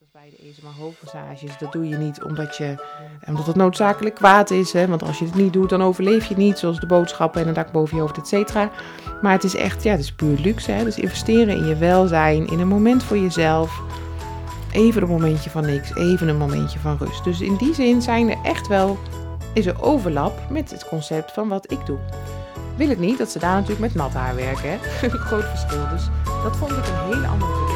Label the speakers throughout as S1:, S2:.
S1: Net als bij de ESMA hoofdmassages, dat doe je niet omdat, je, omdat het noodzakelijk kwaad is. Hè? Want als je het niet doet, dan overleef je niet. Zoals de boodschappen en een dak boven je hoofd, et cetera. Maar het is echt, ja, het is puur luxe. Hè? Dus investeren in je welzijn, in een moment voor jezelf. Even een momentje van niks, even een momentje van rust. Dus in die zin zijn er echt wel, is er overlap met het concept van wat ik doe. Wil het niet dat ze daar natuurlijk met nat haar werken. Hè? Groot verschil. Dus dat vond ik een hele andere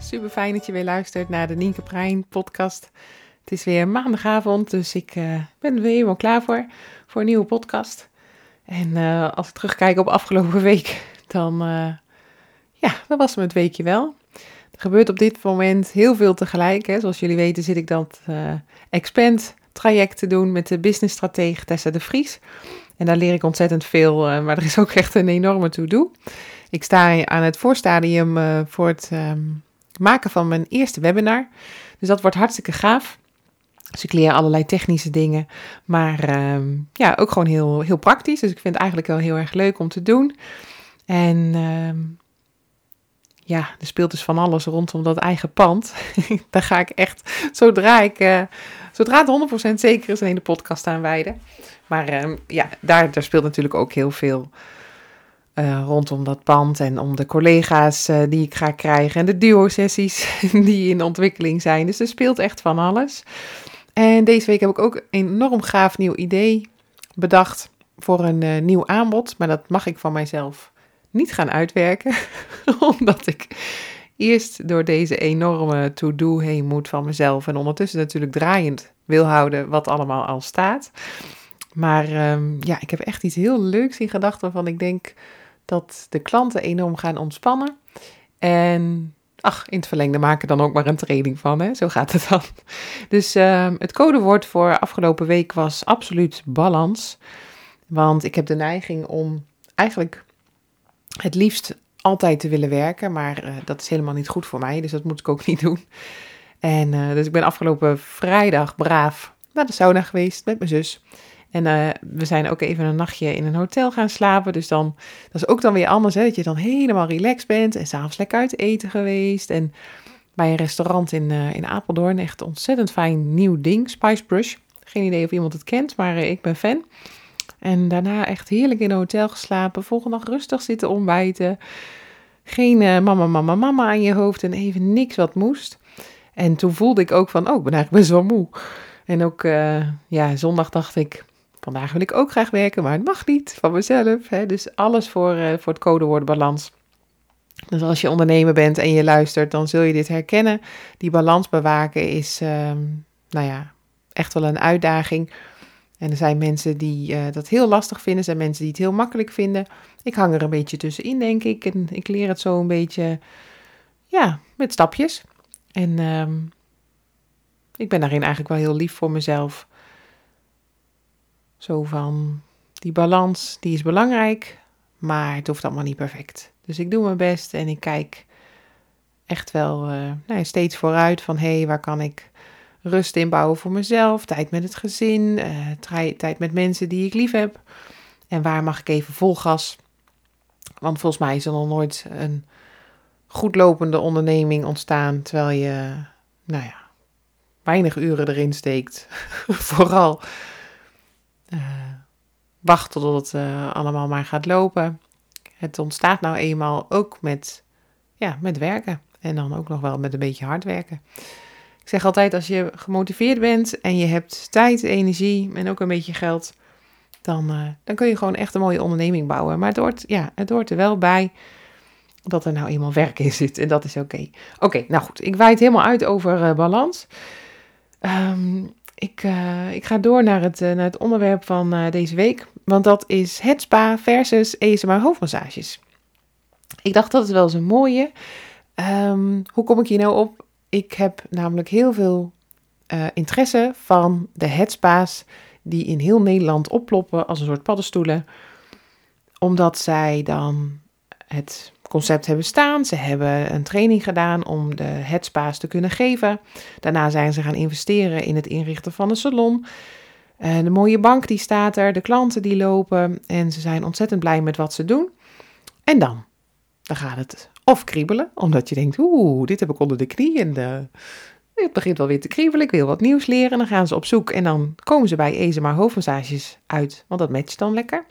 S1: Super fijn dat je weer luistert naar de Nienke Prijn podcast. Het is weer maandagavond, dus ik eh, ben er weer helemaal klaar voor, voor een nieuwe podcast. En eh, als ik terugkijk op afgelopen week, dan, eh, ja, dan was het weekje wel. Er gebeurt op dit moment heel veel tegelijk. Hè. Zoals jullie weten zit ik dat Expand traject te doen met de businessstratege Tessa de Vries. En daar leer ik ontzettend veel, maar er is ook echt een enorme to-do. Ik sta aan het voorstadium uh, voor het um, maken van mijn eerste webinar. Dus dat wordt hartstikke gaaf. Dus ik leer allerlei technische dingen, maar um, ja, ook gewoon heel, heel praktisch. Dus ik vind het eigenlijk wel heel erg leuk om te doen. En um, ja, er speelt dus van alles rondom dat eigen pand. Daar ga ik echt, zodra ik, uh, zodra het 100% zeker is, een hele podcast aan wijden. Maar ja, daar, daar speelt natuurlijk ook heel veel uh, rondom dat pand en om de collega's uh, die ik ga krijgen en de duo-sessies die in ontwikkeling zijn. Dus er speelt echt van alles. En deze week heb ik ook een enorm gaaf nieuw idee bedacht voor een uh, nieuw aanbod, maar dat mag ik van mijzelf niet gaan uitwerken, omdat ik eerst door deze enorme to-do heen moet van mezelf en ondertussen natuurlijk draaiend wil houden wat allemaal al staat. Maar um, ja, ik heb echt iets heel leuks in gedachten waarvan ik denk dat de klanten enorm gaan ontspannen. En ach, in het verlengde maken dan ook maar een training van, hè? zo gaat het dan. Dus uh, het codewoord voor afgelopen week was absoluut balans. Want ik heb de neiging om eigenlijk het liefst altijd te willen werken, maar uh, dat is helemaal niet goed voor mij, dus dat moet ik ook niet doen. En uh, dus ik ben afgelopen vrijdag braaf naar de sauna geweest met mijn zus. En uh, we zijn ook even een nachtje in een hotel gaan slapen. Dus dan, dat is ook dan weer anders, dat je dan helemaal relaxed bent. En s'avonds lekker uit eten geweest. En bij een restaurant in, uh, in Apeldoorn, echt ontzettend fijn nieuw ding, Spice Brush. Geen idee of iemand het kent, maar uh, ik ben fan. En daarna echt heerlijk in een hotel geslapen. Volgende dag rustig zitten ontbijten. Geen mama, mama, mama aan je hoofd en even niks wat moest. En toen voelde ik ook van, oh, ik ben eigenlijk best wel moe. En ook, ja, zondag dacht ik, Vandaag wil ik ook graag werken, maar het mag niet van mezelf. Hè? Dus alles voor, uh, voor het codewoord balans. Dus als je ondernemer bent en je luistert, dan zul je dit herkennen. Die balans bewaken is, um, nou ja, echt wel een uitdaging. En er zijn mensen die uh, dat heel lastig vinden, er zijn mensen die het heel makkelijk vinden. Ik hang er een beetje tussenin, denk ik. En ik leer het zo een beetje, ja, met stapjes. En um, ik ben daarin eigenlijk wel heel lief voor mezelf. Zo van, die balans, die is belangrijk, maar het hoeft allemaal niet perfect. Dus ik doe mijn best en ik kijk echt wel uh, nou, steeds vooruit van, hé, hey, waar kan ik rust inbouwen voor mezelf, tijd met het gezin, uh, tijd met mensen die ik lief heb. En waar mag ik even vol gas? Want volgens mij is er nog nooit een goed lopende onderneming ontstaan, terwijl je, nou ja, weinig uren erin steekt. Vooral uh, wachten tot het uh, allemaal maar gaat lopen. Het ontstaat nou eenmaal ook met, ja, met werken. En dan ook nog wel met een beetje hard werken. Ik zeg altijd, als je gemotiveerd bent en je hebt tijd, energie en ook een beetje geld, dan, uh, dan kun je gewoon echt een mooie onderneming bouwen. Maar het hoort, ja, het hoort er wel bij dat er nou eenmaal werk in zit. En dat is oké. Oké, nou goed. Ik wijd helemaal uit over balans. Um, ik, uh, ik ga door naar het, naar het onderwerp van deze week. Want dat is het spa versus ESMR hoofdmassages. Ik dacht dat is wel eens een mooie. Um, hoe kom ik hier nou op? Ik heb namelijk heel veel interesse van de headspa's die in heel Nederland opploppen als een soort paddenstoelen. Omdat zij dan het concept hebben staan. Ze hebben een training gedaan om de headspa's te kunnen geven. Daarna zijn ze gaan investeren in het inrichten van een salon. Uh, de mooie bank die staat er, de klanten die lopen en ze zijn ontzettend blij met wat ze doen. En dan, dan gaat het of kriebelen, omdat je denkt, oeh, dit heb ik onder de knie en de, het begint wel weer te kriebelen, ik wil wat nieuws leren. Dan gaan ze op zoek en dan komen ze bij ESMA hoofdmassages uit, want dat matcht dan lekker.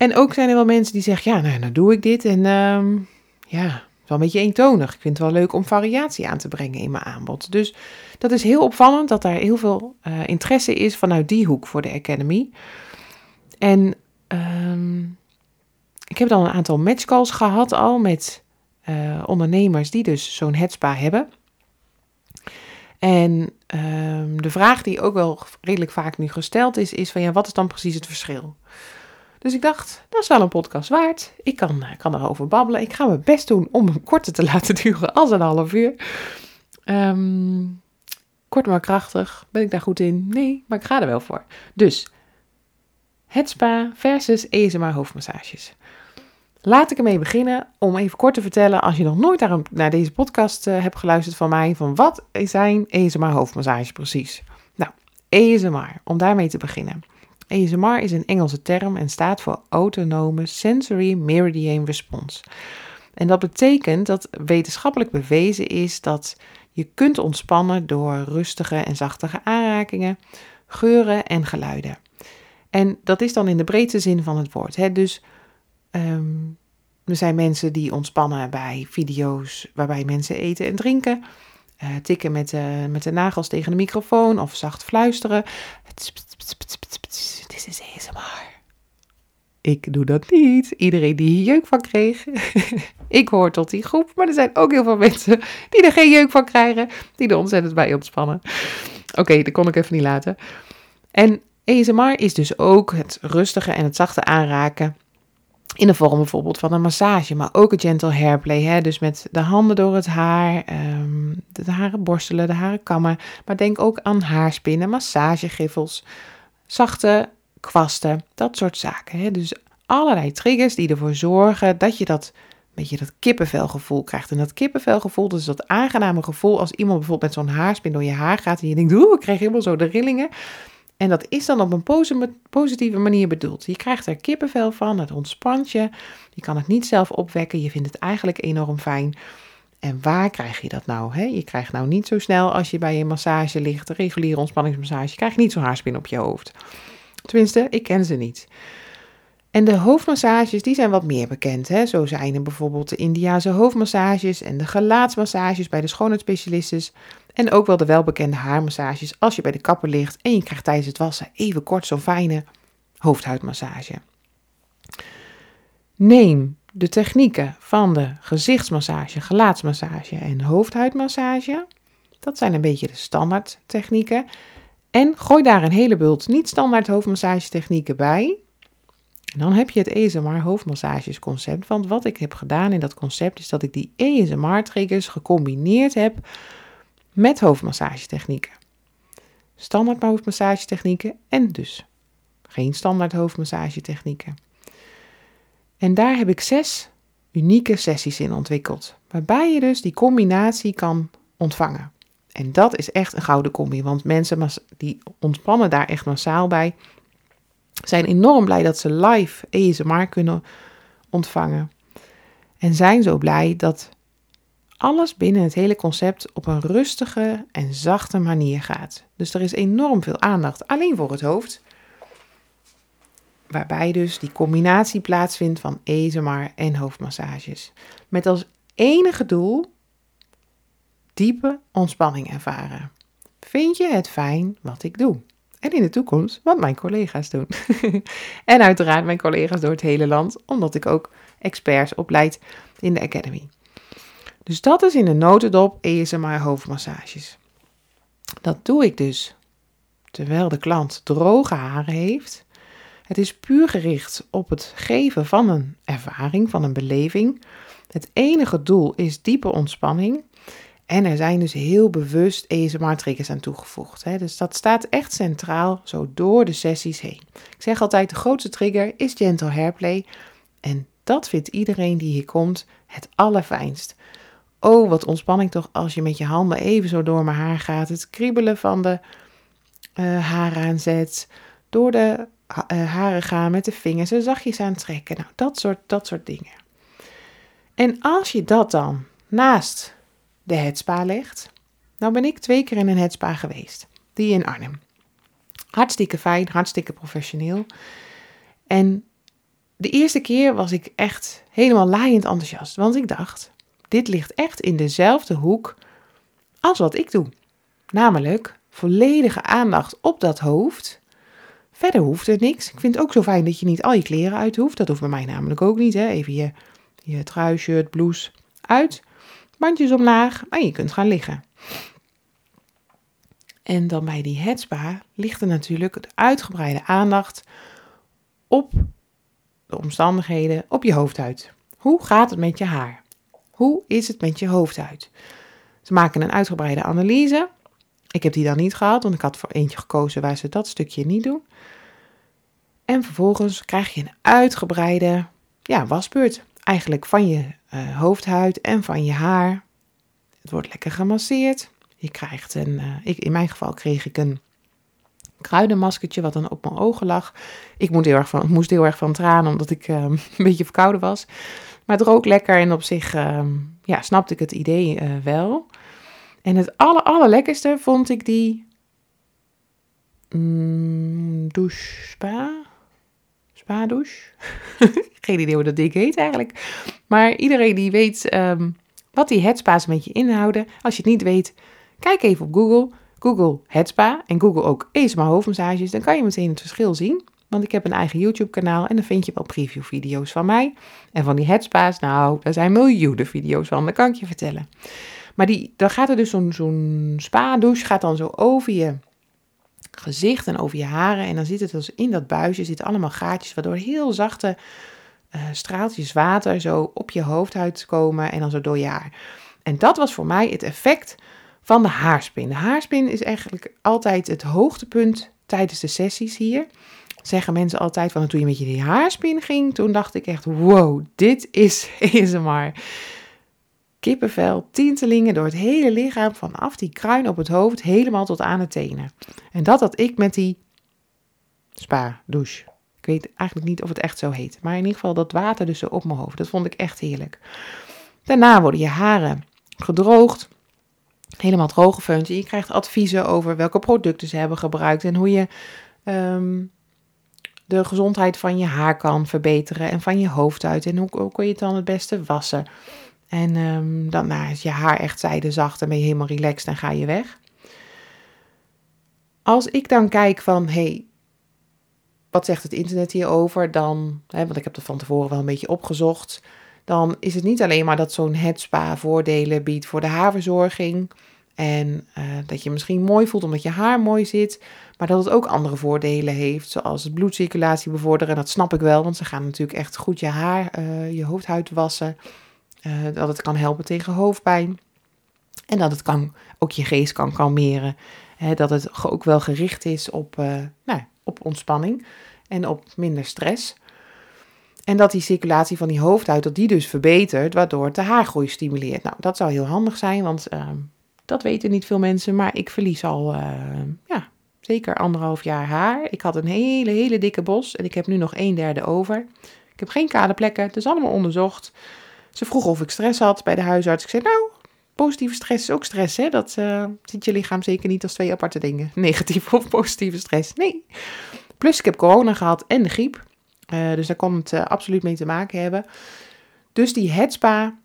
S1: En ook zijn er wel mensen die zeggen, ja, nou, nou doe ik dit en uh, ja, wel een beetje eentonig. Ik vind het wel leuk om variatie aan te brengen in mijn aanbod. Dus dat is heel opvallend dat daar heel veel uh, interesse is vanuit die hoek voor de Academy. En um, ik heb dan een aantal matchcalls gehad al met uh, ondernemers die dus zo'n headspa hebben. En um, de vraag die ook wel redelijk vaak nu gesteld is, is van ja, wat is dan precies het verschil? Dus ik dacht, dat is wel een podcast waard. Ik kan, kan erover babbelen. Ik ga mijn best doen om hem korter te laten duren als een half uur. Um, kort maar krachtig. Ben ik daar goed in? Nee, maar ik ga er wel voor. Dus, het spa versus ESMA hoofdmassages. Laat ik ermee beginnen om even kort te vertellen, als je nog nooit naar, deze podcast uh, hebt geluisterd van mij, van wat zijn ESMR hoofdmassages precies? Nou, ESMR, om daarmee te beginnen. ESMR is een Engelse term en staat voor Autonome Sensory Meridian Response. En dat betekent dat wetenschappelijk bewezen is dat je kunt ontspannen door rustige en zachtige aanrakingen, geuren en geluiden. En dat is dan in de breedste zin van het woord. Hè? Dus Um, er zijn mensen die ontspannen bij video's waarbij mensen eten en drinken. Uh, tikken met, met de nagels tegen de microfoon of zacht fluisteren. Dit is ASMR. Ik doe dat niet. Iedereen die hier jeuk van kreeg. ik hoor tot die groep. Maar er zijn ook heel veel mensen die er geen jeuk van krijgen. Die er ontzettend bij ontspannen. Oké, dat kon ik even niet laten. En ASMR is dus ook het rustige en het zachte aanraken in de vorm bijvoorbeeld van een massage, maar ook een gentle hairplay. Hè? Dus met de handen door het haar, um, de haren borstelen, de haren kammen. Maar denk ook aan haarspinnen, massagegriffels, zachte kwasten, dat soort zaken. Hè? Dus allerlei triggers die ervoor zorgen dat je dat beetje dat kippenvelgevoel krijgt. En dat kippenvelgevoel, dus dat aangename gevoel als iemand bijvoorbeeld met zo'n haarspin door je haar gaat en je denkt, oeh, ik krijg helemaal zo de rillingen. En dat is dan op een positieve manier bedoeld. Je krijgt er kippenvel van, het ontspant je. Je kan het niet zelf opwekken, je vindt het eigenlijk enorm fijn. En waar krijg je dat nou? Hè? Je krijgt nou niet zo snel als je bij een massage ligt, een reguliere ontspanningsmassage, je krijgt niet zo'n haarspin op je hoofd. Tenminste, ik ken ze niet. En de hoofdmassages, die zijn wat meer bekend. Hè? Zo zijn er bijvoorbeeld de Indiase hoofdmassages en de gelaatsmassages bij de schoonheidsspecialisten. En ook wel de welbekende haarmassages als je bij de kapper ligt en je krijgt tijdens het wassen even kort zo'n fijne hoofdhuidmassage. Neem de technieken van de gezichtsmassage, gelaatsmassage en hoofdhuidmassage. Dat zijn een beetje de standaard technieken. En gooi daar een hele bult niet standaard hoofdmassagetechnieken bij. dan heb je het ESMR hoofdmassagesconcept. Want wat ik heb gedaan in dat concept is dat ik die ESMR triggers gecombineerd heb met hoofdmassagetechnieken. Standaard hoofdmassagetechnieken en dus geen standaard hoofdmassagetechnieken. En daar heb ik zes unieke sessies in ontwikkeld, waarbij je dus die combinatie kan ontvangen. En dat is echt een gouden combi, want mensen die ontspannen daar echt massaal bij, zijn enorm blij dat ze live ASMR kunnen ontvangen. En zijn zo blij dat alles binnen het hele concept op een rustige en zachte manier gaat. Dus er is enorm veel aandacht alleen voor het hoofd. Waarbij dus die combinatie plaatsvindt van ASMR en hoofdmassages. Met als enige doel diepe ontspanning ervaren. Vind je het fijn wat ik doe? En in de toekomst wat mijn collega's doen. en uiteraard mijn collega's door het hele land, omdat ik ook experts opleid in de Academy. Dus dat is in de notendop ESMR hoofdmassages. Dat doe ik dus terwijl de klant droge haren heeft. Het is puur gericht op het geven van een ervaring, van een beleving. Het enige doel is diepe ontspanning. En er zijn dus heel bewust ESMR-triggers aan toegevoegd. Hè. Dus dat staat echt centraal, zo door de sessies heen. Ik zeg altijd, de grootste trigger is gentle hairplay. En dat vindt iedereen die hier komt het allerfijnst. Oh, wat ontspanning toch als je met je handen even zo door mijn haar gaat. Het kriebelen van de uh, haar aanzet. Door de uh, haren gaan met de vingers er zachtjes aan trekken. Nou, dat soort, dat soort dingen. En als je dat dan naast de hetspa legt. Nou ben ik twee keer in een hetspa geweest. Die in Arnhem. Hartstikke fijn, hartstikke professioneel. En de eerste keer was ik echt helemaal laaiend enthousiast. Want ik dacht, dit ligt echt in dezelfde hoek als wat ik doe. Namelijk volledige aandacht op dat hoofd. Verder hoeft er niks. Ik vind het ook zo fijn dat je niet al je kleren uit hoeft. Dat hoeft bij mij namelijk ook niet. Hè? Even je, je trui, shirt, blouse uit. Bandjes omlaag en je kunt gaan liggen. En dan bij die headspa ligt er natuurlijk de uitgebreide aandacht op de omstandigheden op je hoofdhuid. Hoe gaat het met je haar? Hoe is het met je hoofdhuid? Ze maken een uitgebreide analyse. Ik heb die dan niet gehad, want ik had voor eentje gekozen waar ze dat stukje niet doen. En vervolgens krijg je een uitgebreide ja, wasbeurt. Eigenlijk van je uh, hoofdhuid en van je haar. Het wordt lekker gemasseerd. Je krijgt een, uh, ik, in mijn geval kreeg ik een kruidenmaskertje wat dan op mijn ogen lag. Ik moest heel erg van, moest heel erg van tranen omdat ik uh, een beetje verkouden was. Maar het rook lekker en op zich uh, ja, snapte ik het idee wel. En het aller, allerlekkerste vond ik die mm, douche spa. Douche. Geen idee hoe dat ding heet eigenlijk. Maar iedereen die weet um, wat die headspa's een beetje inhouden. Als je het niet weet, kijk even op Google. Google headspa en Google ook ESMA hoofdmassages. Dan kan je meteen het verschil zien. Want ik heb een eigen YouTube kanaal en dan vind je wel preview video's van mij. En van die headspa's, nou, daar zijn miljoenen video's van, dat kan ik je vertellen. Maar die, dan gaat er dus zo'n zo'n spa-douche, gaat dan zo over je gezicht en over je haren. En dan zit het dus in dat buisje, zitten allemaal gaatjes, waardoor heel zachte uh, straaltjes water zo op je hoofdhuid komen en dan zo door je haar. En dat was voor mij het effect van de haarspin. De haarspin is eigenlijk altijd het hoogtepunt tijdens de sessies hier. Zeggen mensen altijd van toen je met je die haarspin ging, toen dacht ik echt wow, dit is ASMR. Kippenvel, tintelingen door het hele lichaam, vanaf die kruin op het hoofd helemaal tot aan de tenen. En dat had ik met die spa-douche. Ik weet eigenlijk niet of het echt zo heet, maar in ieder geval dat water dus zo op mijn hoofd. Dat vond ik echt heerlijk. Daarna worden je haren gedroogd, helemaal droog gefeund. je krijgt adviezen over welke producten ze hebben gebruikt en hoe je um, de gezondheid van je haar kan verbeteren en van je hoofdhuid. En hoe, hoe kun je het dan het beste wassen. En um, dan nou, is je haar echt zijdezacht en ben je helemaal relaxed en ga je weg. Als ik dan kijk van, hey, wat zegt het internet hierover? Dan, hè, want ik heb het van tevoren wel een beetje opgezocht. Dan is het niet alleen maar dat zo'n headspa voordelen biedt voor de haarverzorging. En uh, dat je misschien mooi voelt omdat je haar mooi zit. Maar dat het ook andere voordelen heeft. Zoals het bloedcirculatie bevorderen. Dat snap ik wel, want ze gaan natuurlijk echt goed je haar, uh, je hoofdhuid wassen. Uh, dat het kan helpen tegen hoofdpijn. En dat het kan, ook je geest kan kalmeren. Dat het ook wel gericht is op, nou, op ontspanning en op minder stress. En dat die circulatie van die hoofdhuid, dat die dus verbetert, waardoor het de haargroei stimuleert. Nou, dat zou heel handig zijn, want ehm, dat weten niet veel mensen. Maar ik verlies al, uh, ja, zeker anderhalf jaar haar. Ik had een hele, hele dikke bos en ik heb nu nog een derde over. Ik heb geen kale plekken, het is allemaal onderzocht. Ze vroeg of ik stress had bij de huisarts. Ik zei, nou, positieve stress is ook stress, hè? Dat uh, ziet je lichaam zeker niet als twee aparte dingen. Negatieve of positieve stress, nee. Plus ik heb corona gehad en de griep. Uh, dus daar kon het uh, absoluut mee te maken hebben. Dus die headspa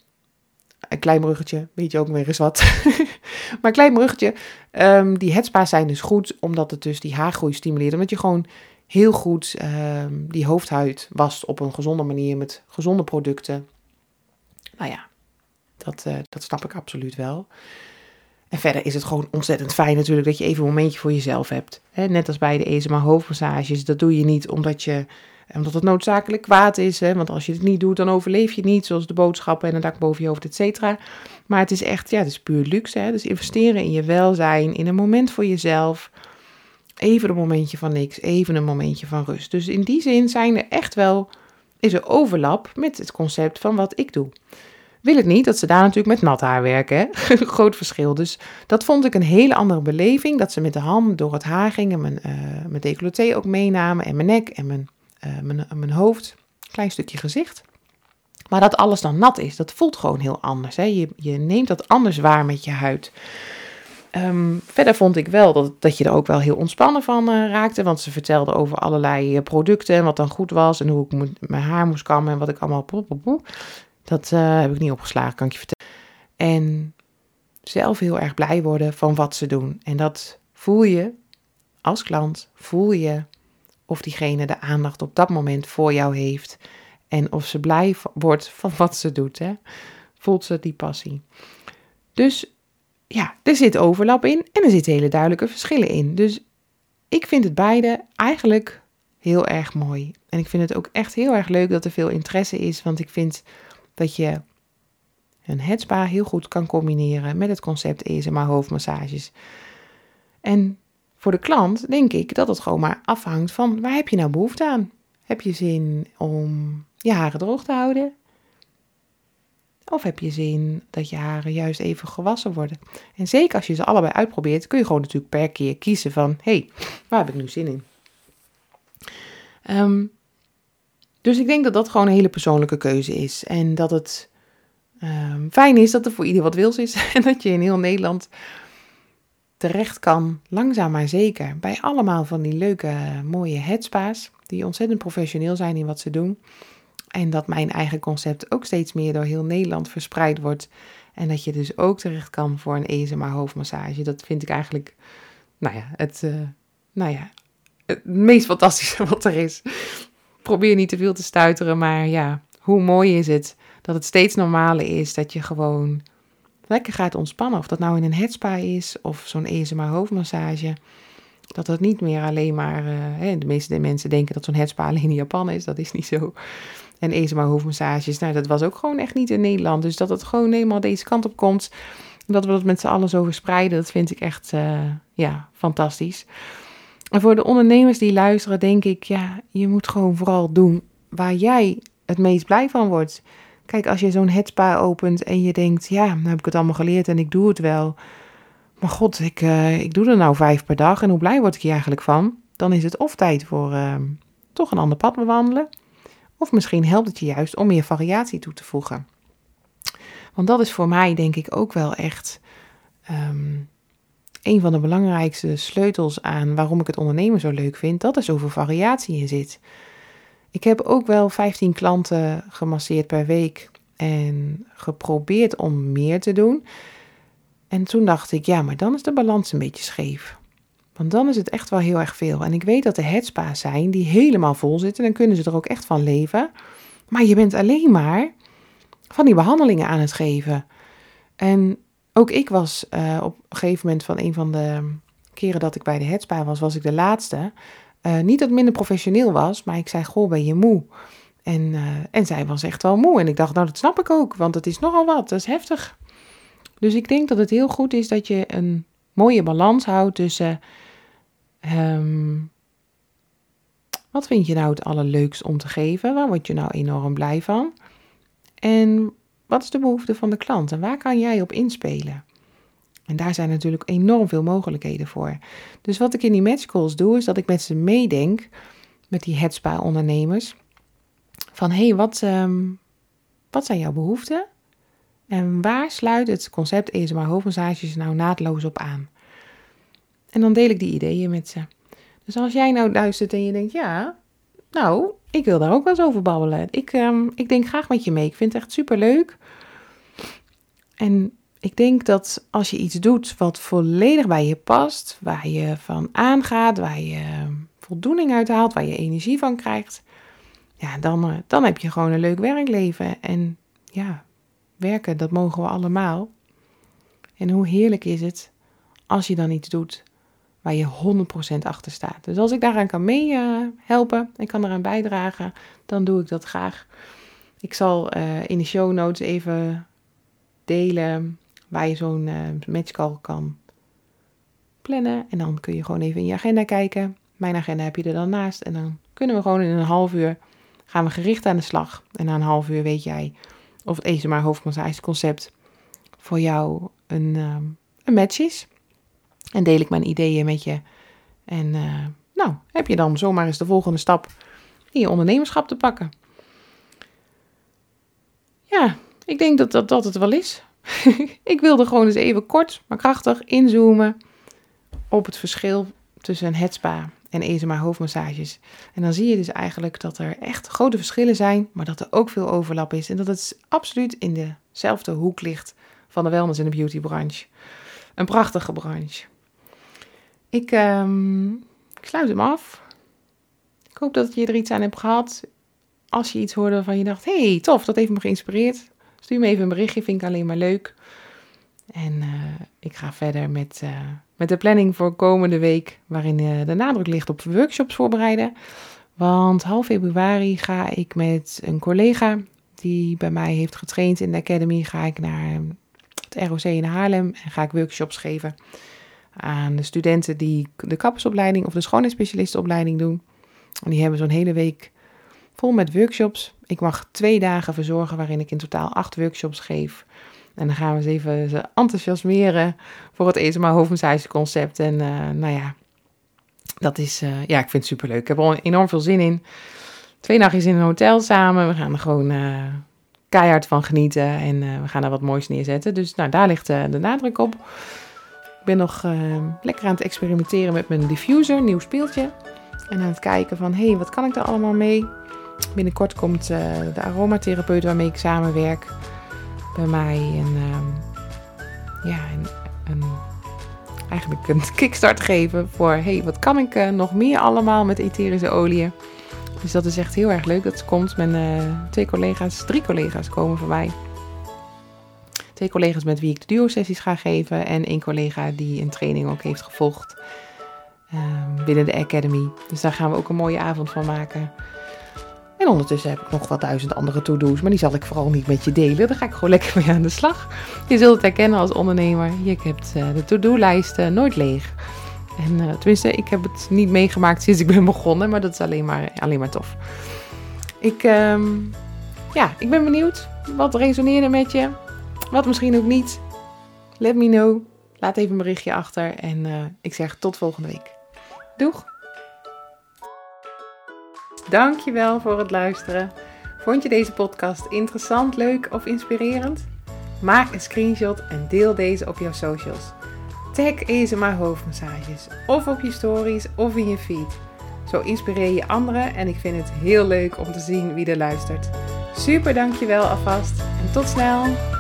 S1: een klein bruggetje, weet je ook weer eens wat. maar klein bruggetje, um, die headspa's zijn dus goed, omdat het dus die haargroei stimuleert. Omdat je gewoon heel goed um, die hoofdhuid wast op een gezonde manier met gezonde producten. Nou ja, dat, uh, dat snap ik absoluut wel. En verder is het gewoon ontzettend fijn natuurlijk dat je even een momentje voor jezelf hebt. net als bij de ESMA hoofdmassages. Dat doe je niet omdat, je, omdat het noodzakelijk kwaad is. Want als je het niet doet, dan overleef je niet. Zoals de boodschappen en een dak boven je hoofd, et cetera. Maar het is echt, ja, het is puur luxe. Hè? Dus investeren in je welzijn, in een moment voor jezelf. Even een momentje van niks, even een momentje van rust. Dus in die zin zijn er echt wel, is er overlap met het concept van wat ik doe wil het niet dat ze daar natuurlijk met nat haar werken. Hè? Groot verschil. Dus dat vond ik een hele andere beleving. Dat ze met de hand door het haar gingen. Mijn, uh, mijn decolleté ook meenamen. En mijn nek en mijn, uh, mijn, mijn hoofd. Klein stukje gezicht. Maar dat alles dan nat is, dat voelt gewoon heel anders. Hè? Je, je neemt dat anders waar met je huid. Um, verder vond ik wel dat, dat je er ook wel heel ontspannen van uh, raakte. Want ze vertelde over allerlei producten en wat dan goed was. En hoe ik mijn haar moest kammen en wat ik allemaal... Dat uh, heb ik niet opgeslagen, kan ik je vertellen. En zelf heel erg blij worden van wat ze doen. En dat voel je als klant, voel je of diegene de aandacht op dat moment voor jou heeft. En of ze blij wordt van wat ze doet. Hè? Voelt ze die passie. Dus ja, er zit overlap in en er zitten hele duidelijke verschillen in. Dus ik vind het beide eigenlijk heel erg mooi. En ik vind het ook echt heel erg leuk dat er veel interesse is. Want ik vind dat je een headspa heel goed kan combineren met het concept ESMA hoofdmassages. En voor de klant denk ik dat het gewoon maar afhangt van waar heb je nou behoefte aan? Heb je zin om je haren droog te houden? Of heb je zin dat je haren juist even gewassen worden? En zeker als je ze allebei uitprobeert, kun je gewoon natuurlijk per keer kiezen van... hé, hey, waar heb ik nu zin in? Um, dus ik denk dat dat gewoon een hele persoonlijke keuze is. En dat het um, fijn is dat er voor ieder wat wils is. En dat je in heel Nederland terecht kan, langzaam maar zeker, bij allemaal van die leuke, mooie headspa's. Die ontzettend professioneel zijn in wat ze doen. En dat mijn eigen concept ook steeds meer door heel Nederland verspreid wordt. En dat je dus ook terecht kan voor een ESMA hoofdmassage. Dat vind ik eigenlijk, nou ja, het, uh, nou ja, het meest fantastische wat er is probeer niet te veel te stuiteren, maar ja, hoe mooi is het dat het steeds normaler is dat je gewoon lekker gaat ontspannen. Of dat nou in een headspa is of zo'n ESMA hoofdmassage. Dat het niet meer alleen maar, hè, de meeste mensen denken dat zo'n headspa alleen in Japan is. Dat is niet zo. En ESMA hoofdmassages, nou dat was ook gewoon echt niet in Nederland. Dus dat het gewoon eenmaal deze kant op komt. Dat we dat met z'n allen zo verspreiden, dat vind ik echt, uh, ja, fantastisch. En voor de ondernemers die luisteren, denk ik, ja, je moet gewoon vooral doen waar jij het meest blij van wordt. Kijk, als je zo'n headspa opent en je denkt, ja, nou heb ik het allemaal geleerd en ik doe het wel. Maar god, ik, uh, ik doe er nou vijf per dag en hoe blij word ik hier eigenlijk van? Dan is het of tijd voor uh, toch een ander pad bewandelen. Of misschien helpt het je juist om meer variatie toe te voegen. Want dat is voor mij denk ik ook wel echt um, een van de belangrijkste sleutels aan waarom ik het ondernemen zo leuk vind, dat er zoveel variatie in zit. Ik heb ook wel 15 klanten gemasseerd per week en geprobeerd om meer te doen. En toen dacht ik, ja, maar dan is de balans een beetje scheef. Want dan is het echt wel heel erg veel. En ik weet dat er headspa's zijn die helemaal vol zitten. Dan kunnen ze er ook echt van leven. Maar je bent alleen maar van die behandelingen aan het geven. En ook ik was uh, op een gegeven moment van een van de keren dat ik bij de Headspa was, was ik de laatste. Uh, niet dat minder professioneel was, maar ik zei, goh, ben je moe? En, uh, en zij was echt wel moe. En ik dacht, nou, dat snap ik ook, want het is nogal wat, dat is heftig. Dus ik denk dat het heel goed is dat je een mooie balans houdt tussen... Um, wat vind je nou het allerleukst om te geven? Waar word je nou enorm blij van? En wat is de behoefte van de klant en waar kan jij op inspelen? En daar zijn natuurlijk enorm veel mogelijkheden voor. Dus wat ik in die match calls doe, is dat ik met ze meedenk, met die headspa-ondernemers, van hé, hey, wat, um, wat zijn jouw behoeften? En waar sluit het concept ESMA hoofdmassages nou naadloos op aan? En dan deel ik die ideeën met ze. Dus als jij nou luistert en je denkt, ja, nou, ik wil daar ook wel eens over babbelen. Ik, um, ik denk graag met je mee. Ik vind het echt super leuk. En ik denk dat als je iets doet wat volledig bij je past, waar je van aangaat, waar je voldoening uit haalt, waar je energie van krijgt, ja, dan, eh, dan heb je gewoon een leuk werkleven. En ja, werken, dat mogen we allemaal. En hoe heerlijk is het als je dan iets doet waar je 100% achter staat. Dus als ik daaraan kan meehelpen uh, en kan eraan bijdragen, dan doe ik dat graag. Ik zal uh, in de show notes even delen waar je zo'n uh, matchcall kan plannen. En dan kun je gewoon even in je agenda kijken. Mijn agenda heb je er dan naast. En dan kunnen we gewoon in een half uur gaan we gericht aan de slag. En na een half uur weet jij of het ESMA hoofdmassage concept voor jou een, een match is. En deel ik mijn ideeën met je. En uh, nou, heb je dan zomaar eens de volgende stap in je ondernemerschap te pakken. Ja, ik denk dat dat, dat het wel is. ik wilde gewoon eens even kort, maar krachtig inzoomen op het verschil tussen een headspa en ESMA hoofdmassages. En dan zie je dus eigenlijk dat er echt grote verschillen zijn, maar dat er ook veel overlap is. En dat het absoluut in dezelfde hoek ligt van de wellness en de beauty branche. Een prachtige branche. Ik, um, ik sluit hem af. Ik hoop dat je er iets aan hebt gehad. Als je iets hoorde waarvan je dacht, hey, tof, dat heeft me geïnspireerd. Stuur me even een berichtje, vind ik alleen maar leuk. En uh, ik ga verder met, uh, met de planning voor komende week, waarin uh, de nadruk ligt op workshops voorbereiden. Want half februari ga ik met een collega die bij mij heeft getraind in de Academy, ga ik naar het ROC in Haarlem en ga ik workshops geven aan de studenten die de kappersopleiding of de schoonheidsspecialistenopleiding doen. En die hebben zo'n hele week vol met workshops. Ik mag twee dagen verzorgen waarin ik in totaal acht workshops geef. En dan gaan we eens even enthousiasmeren voor het ESMA hoofdmassage concept. En uh, nou ja, dat is, uh, ja, ik vind het superleuk. Ik heb er enorm veel zin in. Twee nachtjes in een hotel samen. We gaan er gewoon uh, keihard van genieten. En we gaan er wat moois neerzetten. Dus nou, daar ligt de nadruk op. Ben nog lekker aan het experimenteren met mijn diffuser, nieuw speeltje. En aan het kijken van, hé, hey, wat kan ik er allemaal mee? Binnenkort komt de aromatherapeut waarmee ik samenwerk bij mij een, um, ja, een, een, eigenlijk een kickstart geven voor, hey, wat kan ik uh, nog meer allemaal met etherische oliën? Dus dat is echt heel erg leuk dat ze komt. Mijn twee collega's, drie collega's komen voor mij. Twee collega's met wie ik de duo-sessies ga geven. En één collega die een training ook heeft gevolgd uh, binnen de Academy. Dus daar gaan we ook een mooie avond van maken. En ondertussen heb ik nog wat duizend andere to-do's, maar die zal ik vooral niet met je delen. Daar ga ik gewoon lekker mee aan de slag. Je zult het herkennen als ondernemer. Je hebt uh, de to-do-lijst uh, nooit leeg. En uh, tenminste, ik heb het niet meegemaakt sinds ik ben begonnen, maar dat is alleen maar, alleen maar tof. Ik, um, ja, ik ben benieuwd. Wat resoneerde met je? Wat misschien ook niet? Let me know. Laat even een berichtje achter en ik zeg tot volgende week. Doeg! Dankjewel voor het luisteren. Vond je deze podcast interessant, leuk of inspirerend? Maak een screenshot en deel deze op jouw socials. Tag ESMA hoofdmassages of op je stories of in je feed. Zo inspireer je anderen en ik vind het heel leuk om te zien wie er luistert. Super dankjewel alvast en tot snel!